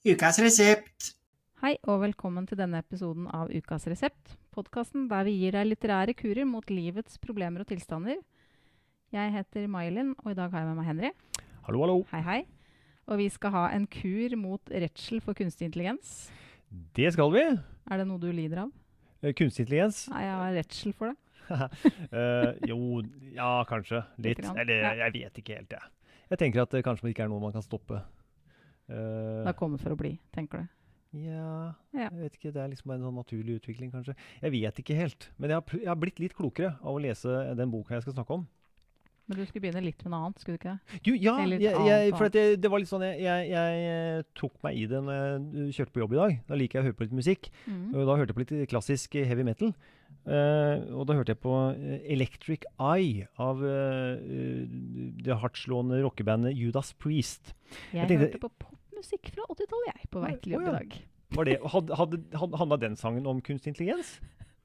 Ukas resept. Hei og velkommen til denne episoden av Ukas resept, podkasten der vi gir deg litterære kurer mot livets problemer og tilstander. Jeg heter May-Linn, og i dag har jeg med meg Henry. Hallo, hallo. Hei, hei. Og vi skal ha en kur mot redsel for kunstig intelligens. Det skal vi. Er det noe du lider av? Eh, Kunstig intelligens. Nei, jeg har redsel for det. uh, jo, ja, kanskje. Litt. Litt Eller ja. jeg vet ikke helt, jeg. Jeg tenker at det kanskje ikke er noe man kan stoppe. Eh, Det kommet for å bli, tenker du. ja, jeg vet ikke. Det er liksom bare en sånn naturlig utvikling, kanskje. Jeg vet ikke helt. Men jeg har, jeg har blitt litt klokere av å lese den boka jeg skal snakke om. Men du skulle begynne litt med noe annet, skulle du ikke? Jo, ja, jeg, jeg, for det, det var litt sånn jeg, eh, tok meg i det når jeg eh, kjørte på jobb i dag. Da liker jeg å høre på litt musikk. Mm. Og da hørte jeg på litt klassisk heavy metal. Uh, og da hørte jeg på eh, Electric Eye av uh, eh, det hardtslående rockebandet Judas Priest. Jeg, tenkte- hørte på popmusikk fra 80-tallet, jeg, på vei til jobb i dag. Var det, hadde, hadde, Handla den sangen om kunstig intelligens?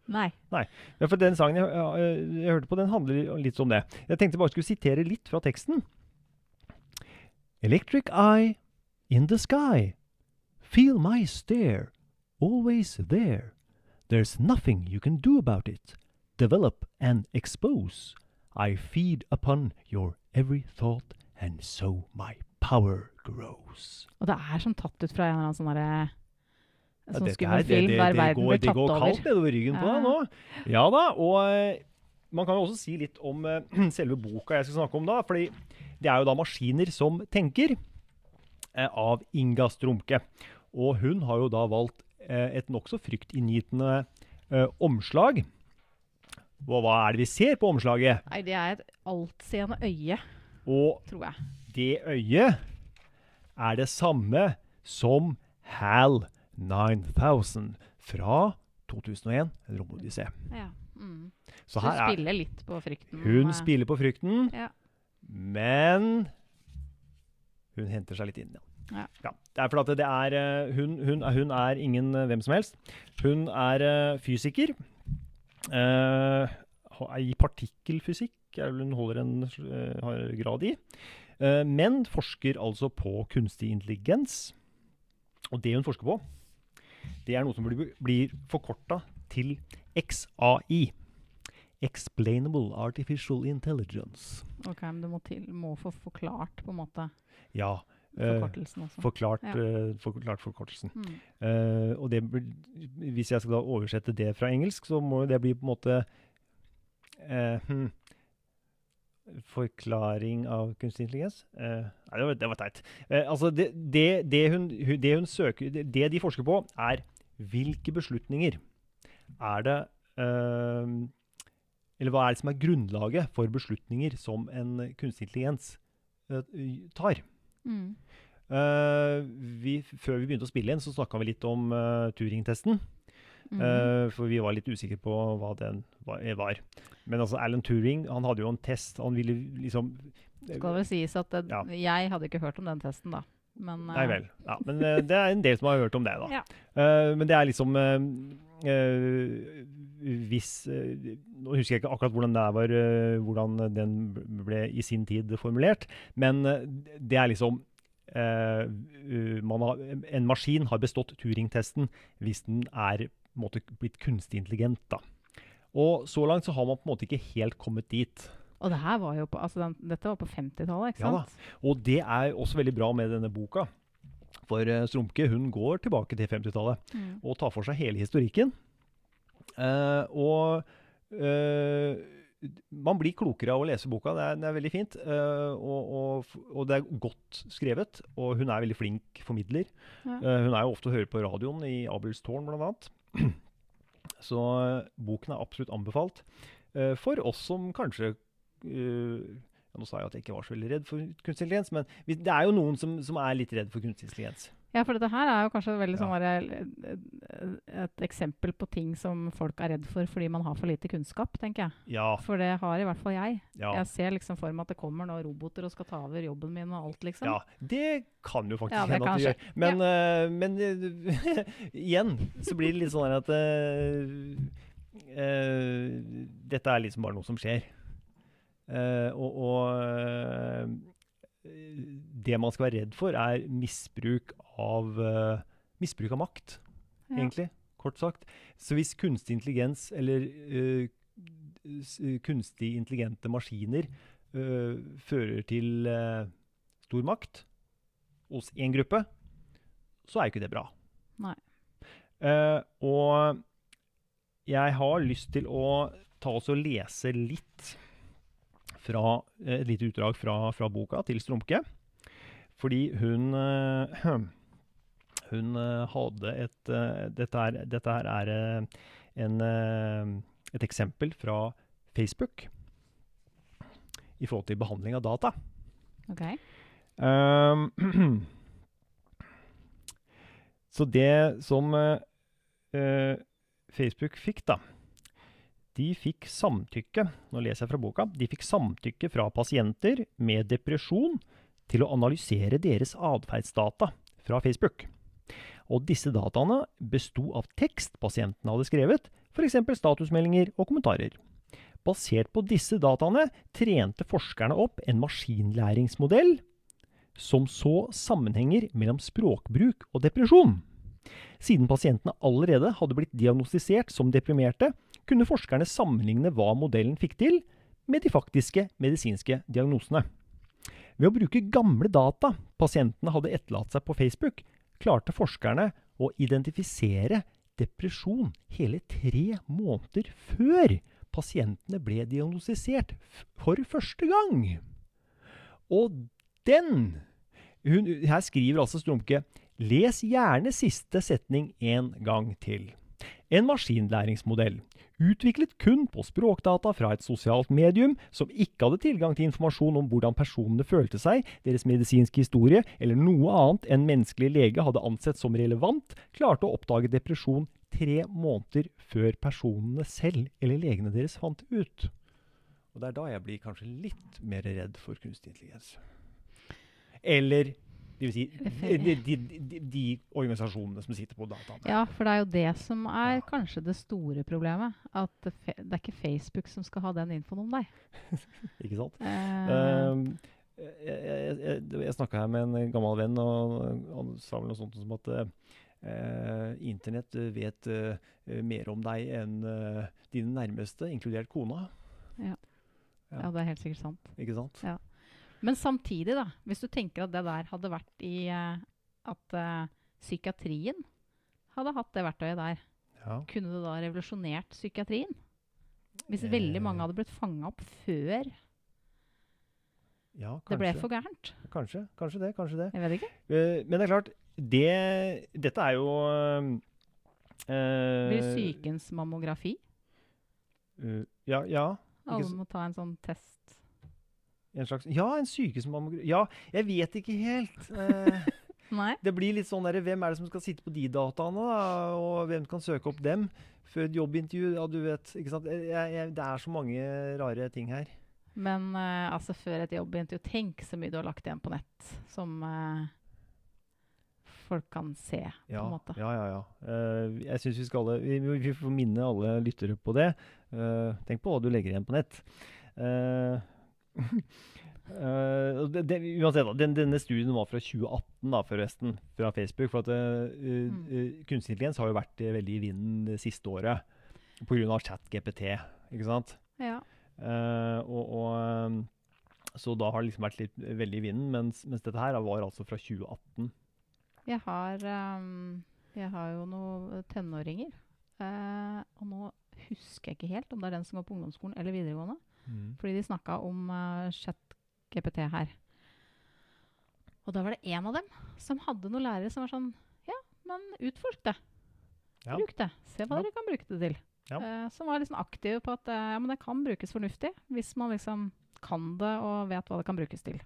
Nei. Ja, for den sangen jeg, jeg, jeg hørte på, den handler litt om det. Jeg tenkte bare jeg skulle sitere litt fra teksten. Electric eye in the sky. Feel my stare. Always there. There's nothing you can do about it. Develop and expose. I feed upon your every thought, and so my power grows. Og det er sånn tatt ut fra en eller annen sånn derre Ja, sånn skummel her, det- det- der det verden går, blir Det tatt går kaldt nedover ryggen på Ja. deg nå. Ja da, og eh, man kan jo også si litt om uh, selve boka jeg skal snakke om da. fordi det er jo da 'Maskiner som tenker' uh, av Inga Strumke. Og hun har jo da valgt uh, et nokså fryktinngytende omslag. Og hva er det vi ser på omslaget? Nei, det er et altseende øye, Og tror jeg. Det øyet er det samme som HAL 9000 fra 2001, en romodyssé. Ja. Mm. Så er spiller litt på frykten? Hun med... spiller på frykten, Ja. men hun henter seg litt inn. Ja. Det er fordi det er eh, hun, hun, hun er ingen eh, hvem som helst. Hun er eh, fysiker. Uh, I partikkelfysikk er hun holder en uh, grad i. eh, men forsker altså på kunstig intelligens. Og det hun forsker på, det er noe som blir, blir forkorta til XAI. Explainable Artificial Intelligence. Ok, men du må, til, må få forklart på en måte Ja. eh, forkortelsen også. forklart, Ja. eh, forklart forkortelsen. Mm. Uh, og det, hvis jeg skal da oversette det fra engelsk, så må det bli på en måte uh, hm, Forklaring av kunstig intelligens? Eh, nei, det var, det var teit. Eh, altså, det, det, det, hun, det hun søker det, de forsker på, er hvilke beslutninger er det eh, Eller hva er det som er grunnlaget for beslutninger som en kunstig intelligens eh, tar? Mm. Eh, vi, før vi begynte å spille inn, så snakka vi litt om Turing-testen. Mm. eh, for vi var litt usikre på hva den var. var. Men altså, Alan Turing han hadde jo en test. Han ville liksom Skal det vel sies at det, Ja. jeg hadde ikke hørt om den testen, da. Men, Nei eh, vel. Ja, men uh, det er en del som har hørt om det, da. Ja. Eh, men det er liksom eh, eh, Hvis eh, Nå husker jeg ikke akkurat hvordan det var, eh, hvordan den ble i sin tid formulert, men eh, det er liksom eh, uh, man har, En maskin har bestått Turing-testen hvis den er måte blitt kunstig intelligent. da. Og så langt så har man på en måte ikke helt kommet dit. Og det her var jo på, altså den, dette var på 50-tallet, ikke sant? Ja da. Og det er også veldig bra med denne boka. For eh, Strumke hun går tilbake til 50-tallet Mm. og tar for seg hele historikken. Eh, og eh, man blir klokere av å lese boka. Det er, det er veldig fint. eh, og, og, og det er godt skrevet. Og hun er veldig flink formidler. Ja. Eh, hun er jo ofte å høre på radioen i Abels tårn, blant annet. Så eh, boken er absolutt anbefalt. eh, for oss som kanskje eh, ja, Nå sa jeg at jeg ikke var så veldig redd for kunstig intelligens, men det er jo noen som, som er litt redd for kunstig intelligens. Ja, for dette her er jo kanskje veldig sånn et eksempel på ting som folk er redd for fordi man har for lite kunnskap, tenker jeg. Ja. For det har i hvert fall jeg. ja. Jeg ser liksom for meg at det kommer nå roboter og skal ta over jobben min og alt, liksom. Ja, det kan jo faktisk Ja, hende at det gjør. Men, uh, men eh, igjen så blir det litt sånn at uh, uh, Dette er liksom bare noe som skjer. Og og det man skal være redd for, er misbruk av, eh, misbruk av makt, Ja. egentlig. Kort sagt. Så hvis kunstig intelligens eller eh, kunstig intelligente maskiner eh, fører til eh, stor makt hos én gruppe, så er jo ikke det bra. Nei. Uh, og jeg har lyst til å ta oss og lese litt fra eh, et lite utdrag fra, fra boka til Strumke. Fordi hun eh, Hun eh, hadde et Dette er, dette her er en, et eksempel fra Facebook i forhold til behandling av data. Ok. Um, så det som eh, Facebook fikk, da De fikk samtykke Nå leser jeg fra boka. De fikk samtykke fra pasienter med depresjon til å analysere deres atferdsdata fra Facebook. Og disse dataene besto av tekst pasientene hadde skrevet, f.eks. statusmeldinger og kommentarer. Basert på disse dataene trente forskerne opp en maskinlæringsmodell som så sammenhenger mellom språkbruk og depresjon. Siden pasientene allerede hadde blitt diagnostisert som deprimerte, kunne forskerne sammenligne hva modellen fikk til, med de faktiske medisinske diagnosene. Ved å bruke gamle data pasientene hadde etterlatt seg på Facebook, klarte forskerne å identifisere depresjon hele tre måneder før pasientene ble diagnostisert for første gang. Og den hun, Her skriver altså Strumke Les gjerne siste setning en gang til. En maskinlæringsmodell, utviklet kun på språkdata fra et sosialt medium som ikke hadde tilgang til informasjon om hvordan personene følte seg, deres medisinske historie eller noe annet en menneskelig lege hadde ansett som relevant, klarte å oppdage depresjon tre måneder før personene selv eller legene deres fant ut. Og det er da jeg blir kanskje litt mer redd for kunstig intelligens. Eller det vil si, de, de, de, de organisasjonene som sitter på dataene. Ja, for det er jo det som er Ja. kanskje det store problemet. At det, er ikke Facebook som skal ha den infoen om deg. Ikke sant? Ehm, jeg jeg, jeg, jeg snakka her med en gammel venn, og han sa vel noe sånt som at uh, internett vet eh, mer om deg enn dine nærmeste, inkludert kona. ja, det er helt sikkert sant. Ikke sant? Men samtidig, da, hvis du tenker at det der hadde vært i uh, At uh, psykiatrien hadde hatt det verktøyet der, Ja. kunne det da revolusjonert psykiatrien? Hvis Eh. veldig mange hadde blitt fanga opp før ja det ble for gærent? kanskje. Kanskje det. Kanskje det. Jeg vet ikke. Uh, men det er klart, det Dette er jo Blir sykens mammografi? ja, ja. Alle må ta en sånn test. En slags Ja, en sykehusmammografi Ja, jeg vet ikke helt. Eh, Nei? Det blir litt sånn der, Hvem er det som skal sitte på de dataene, da? Og hvem kan søke opp dem? Før et jobbintervju, ja, du vet. ikke sant? Jeg, jeg, det er så mange rare ting her. Men eh, altså før et jobbintervju, tenk så mye du har lagt igjen på nett som eh, folk kan se, Ja, på en måte. ja, ja. ja. Uh, jeg syns vi skal alle, vi, vi får minne alle lyttere på det. Uh, tenk på hva du legger igjen på nett. Eh, og det, det, uansett, da, den, denne studien var fra 2018, da, forresten, fra Facebook. For at uh, Mm. kunstig intelligens har jo vært veldig i vinden det siste året pga. ChatGPT. Ikke sant? Ja. Uh, og, og, så da har det liksom vært litt veldig i vinden, mens, mens dette her var altså fra 2018. Jeg har, um, jeg har jo noen tenåringer. og nå husker jeg ikke helt om det er den som går på ungdomsskolen eller videregående. Fordi de snakka om uh, chat-GPT her. Og da var det en av dem som hadde noen lærere som var sånn Ja, men utforsk det. Ja. Bruk det. Se hva Ja. dere kan bruke det til. Ja. Uh, som var liksom aktiv på at uh, ja, men det kan brukes fornuftig hvis man liksom kan det og vet hva det kan brukes til.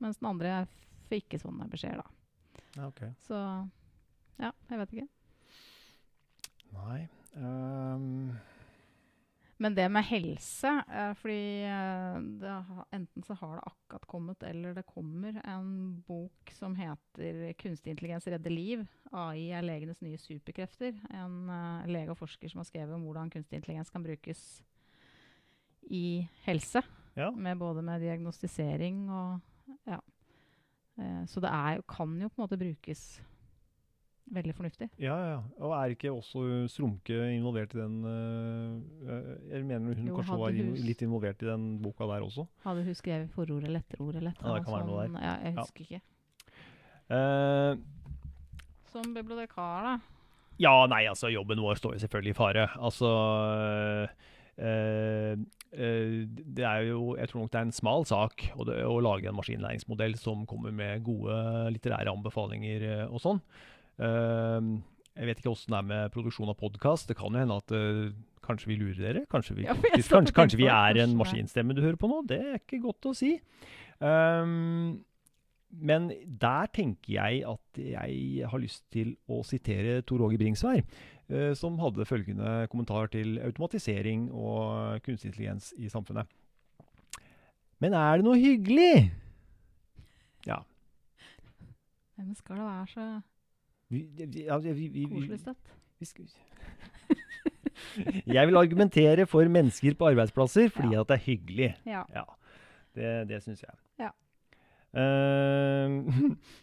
Mens den andre fikk ikke sånne beskjeder, da. Ja, ok. Så ja, jeg vet ikke. Nei Men det med helse eh, Fordi eh, det enten så har det akkurat kommet, eller det kommer en bok som heter 'Kunstig intelligens redder liv'. AI er legenes nye superkrefter. En eh, lege og forsker som har skrevet om hvordan kunstig intelligens kan brukes i helse. Ja. Med både med diagnostisering og ja. Eh, så det er, kan jo på en måte brukes veldig fornuftig. Ja, ja. Og er ikke også Strumke involvert i den øh, øh, Jeg mener hun Jo, kanskje var hun- litt involvert i den boka der også. Hadde hun skrevet forord eller etterord eller et Ja, det kan være noe der. Ja, jeg Ja. husker ikke. Uh, Som bibliotekar, da. ja, nei, altså, jobben vår står jo selvfølgelig i fare. Altså Uh, uh, Det er jo Jeg tror nok det er en smal sak å, å lage en maskinlæringsmodell som kommer med gode litterære anbefalinger og sånn. Eh, jeg vet ikke åssen det er med produksjon av podkast. Det kan jo hende at øh, kanskje vi lurer dere. Kanskje vi, Ja, kanskje, kanskje vi er en maskinstemme du hører på nå. Det er ikke godt å si. Um, men der tenker jeg at jeg har lyst til å sitere Tor Åge Bringsvær, uh, som hadde følgende kommentar til automatisering og kunstig intelligens i samfunnet. Men er det noe hyggelig? Ja. Men skal det være så Vi, ja, vi, vi, vi, koselig støtt? jeg vil argumentere for mennesker på arbeidsplasser fordi Ja. at det er hyggelig. Ja. Ja, det, det syns jeg. Ja. Uh,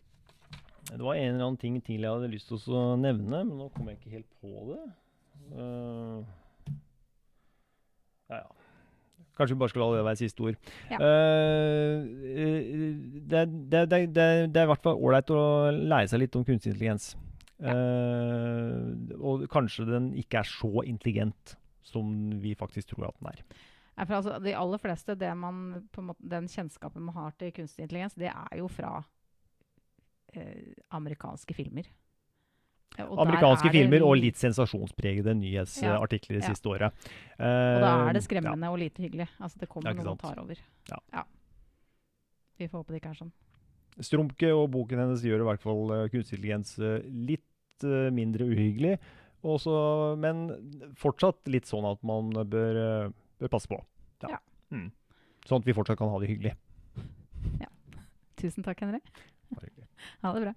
det var en eller annen ting til jeg hadde lyst til å nevne, men nå kommer jeg ikke helt på det. Uh, ja, ja. Kanskje vi bare skal la det være siste ord. Ja. Eh, det, det, det, det, er i hvert fall ålreit å lære seg litt om kunstig intelligens. Eh, og kanskje den ikke er så intelligent som vi faktisk tror at den er. Ja, for altså, de aller fleste, det man, måte, den kjennskapen man har til kunstig intelligens, det er jo fra eh, amerikanske filmer. Der Amerikanske er det filmer og litt sensasjonspregede nyhetsartikler det Ja. siste året. Og da er Eh, det skremmende og lite hyggelig. Altså, det kommer noen og tar over. Ja. Vi får håpe det ikke er sånn. Ja. Strumke og boken hennes gjør i hvert fall eh, kunstig intelligens eh, litt mindre uhyggelig. Også, men fortsatt litt sånn at man bør, bør passe på. Ja. Mm. Sånn at vi fortsatt kan ha det hyggelig. Ja. Tusen takk, Henri. Ha det bra.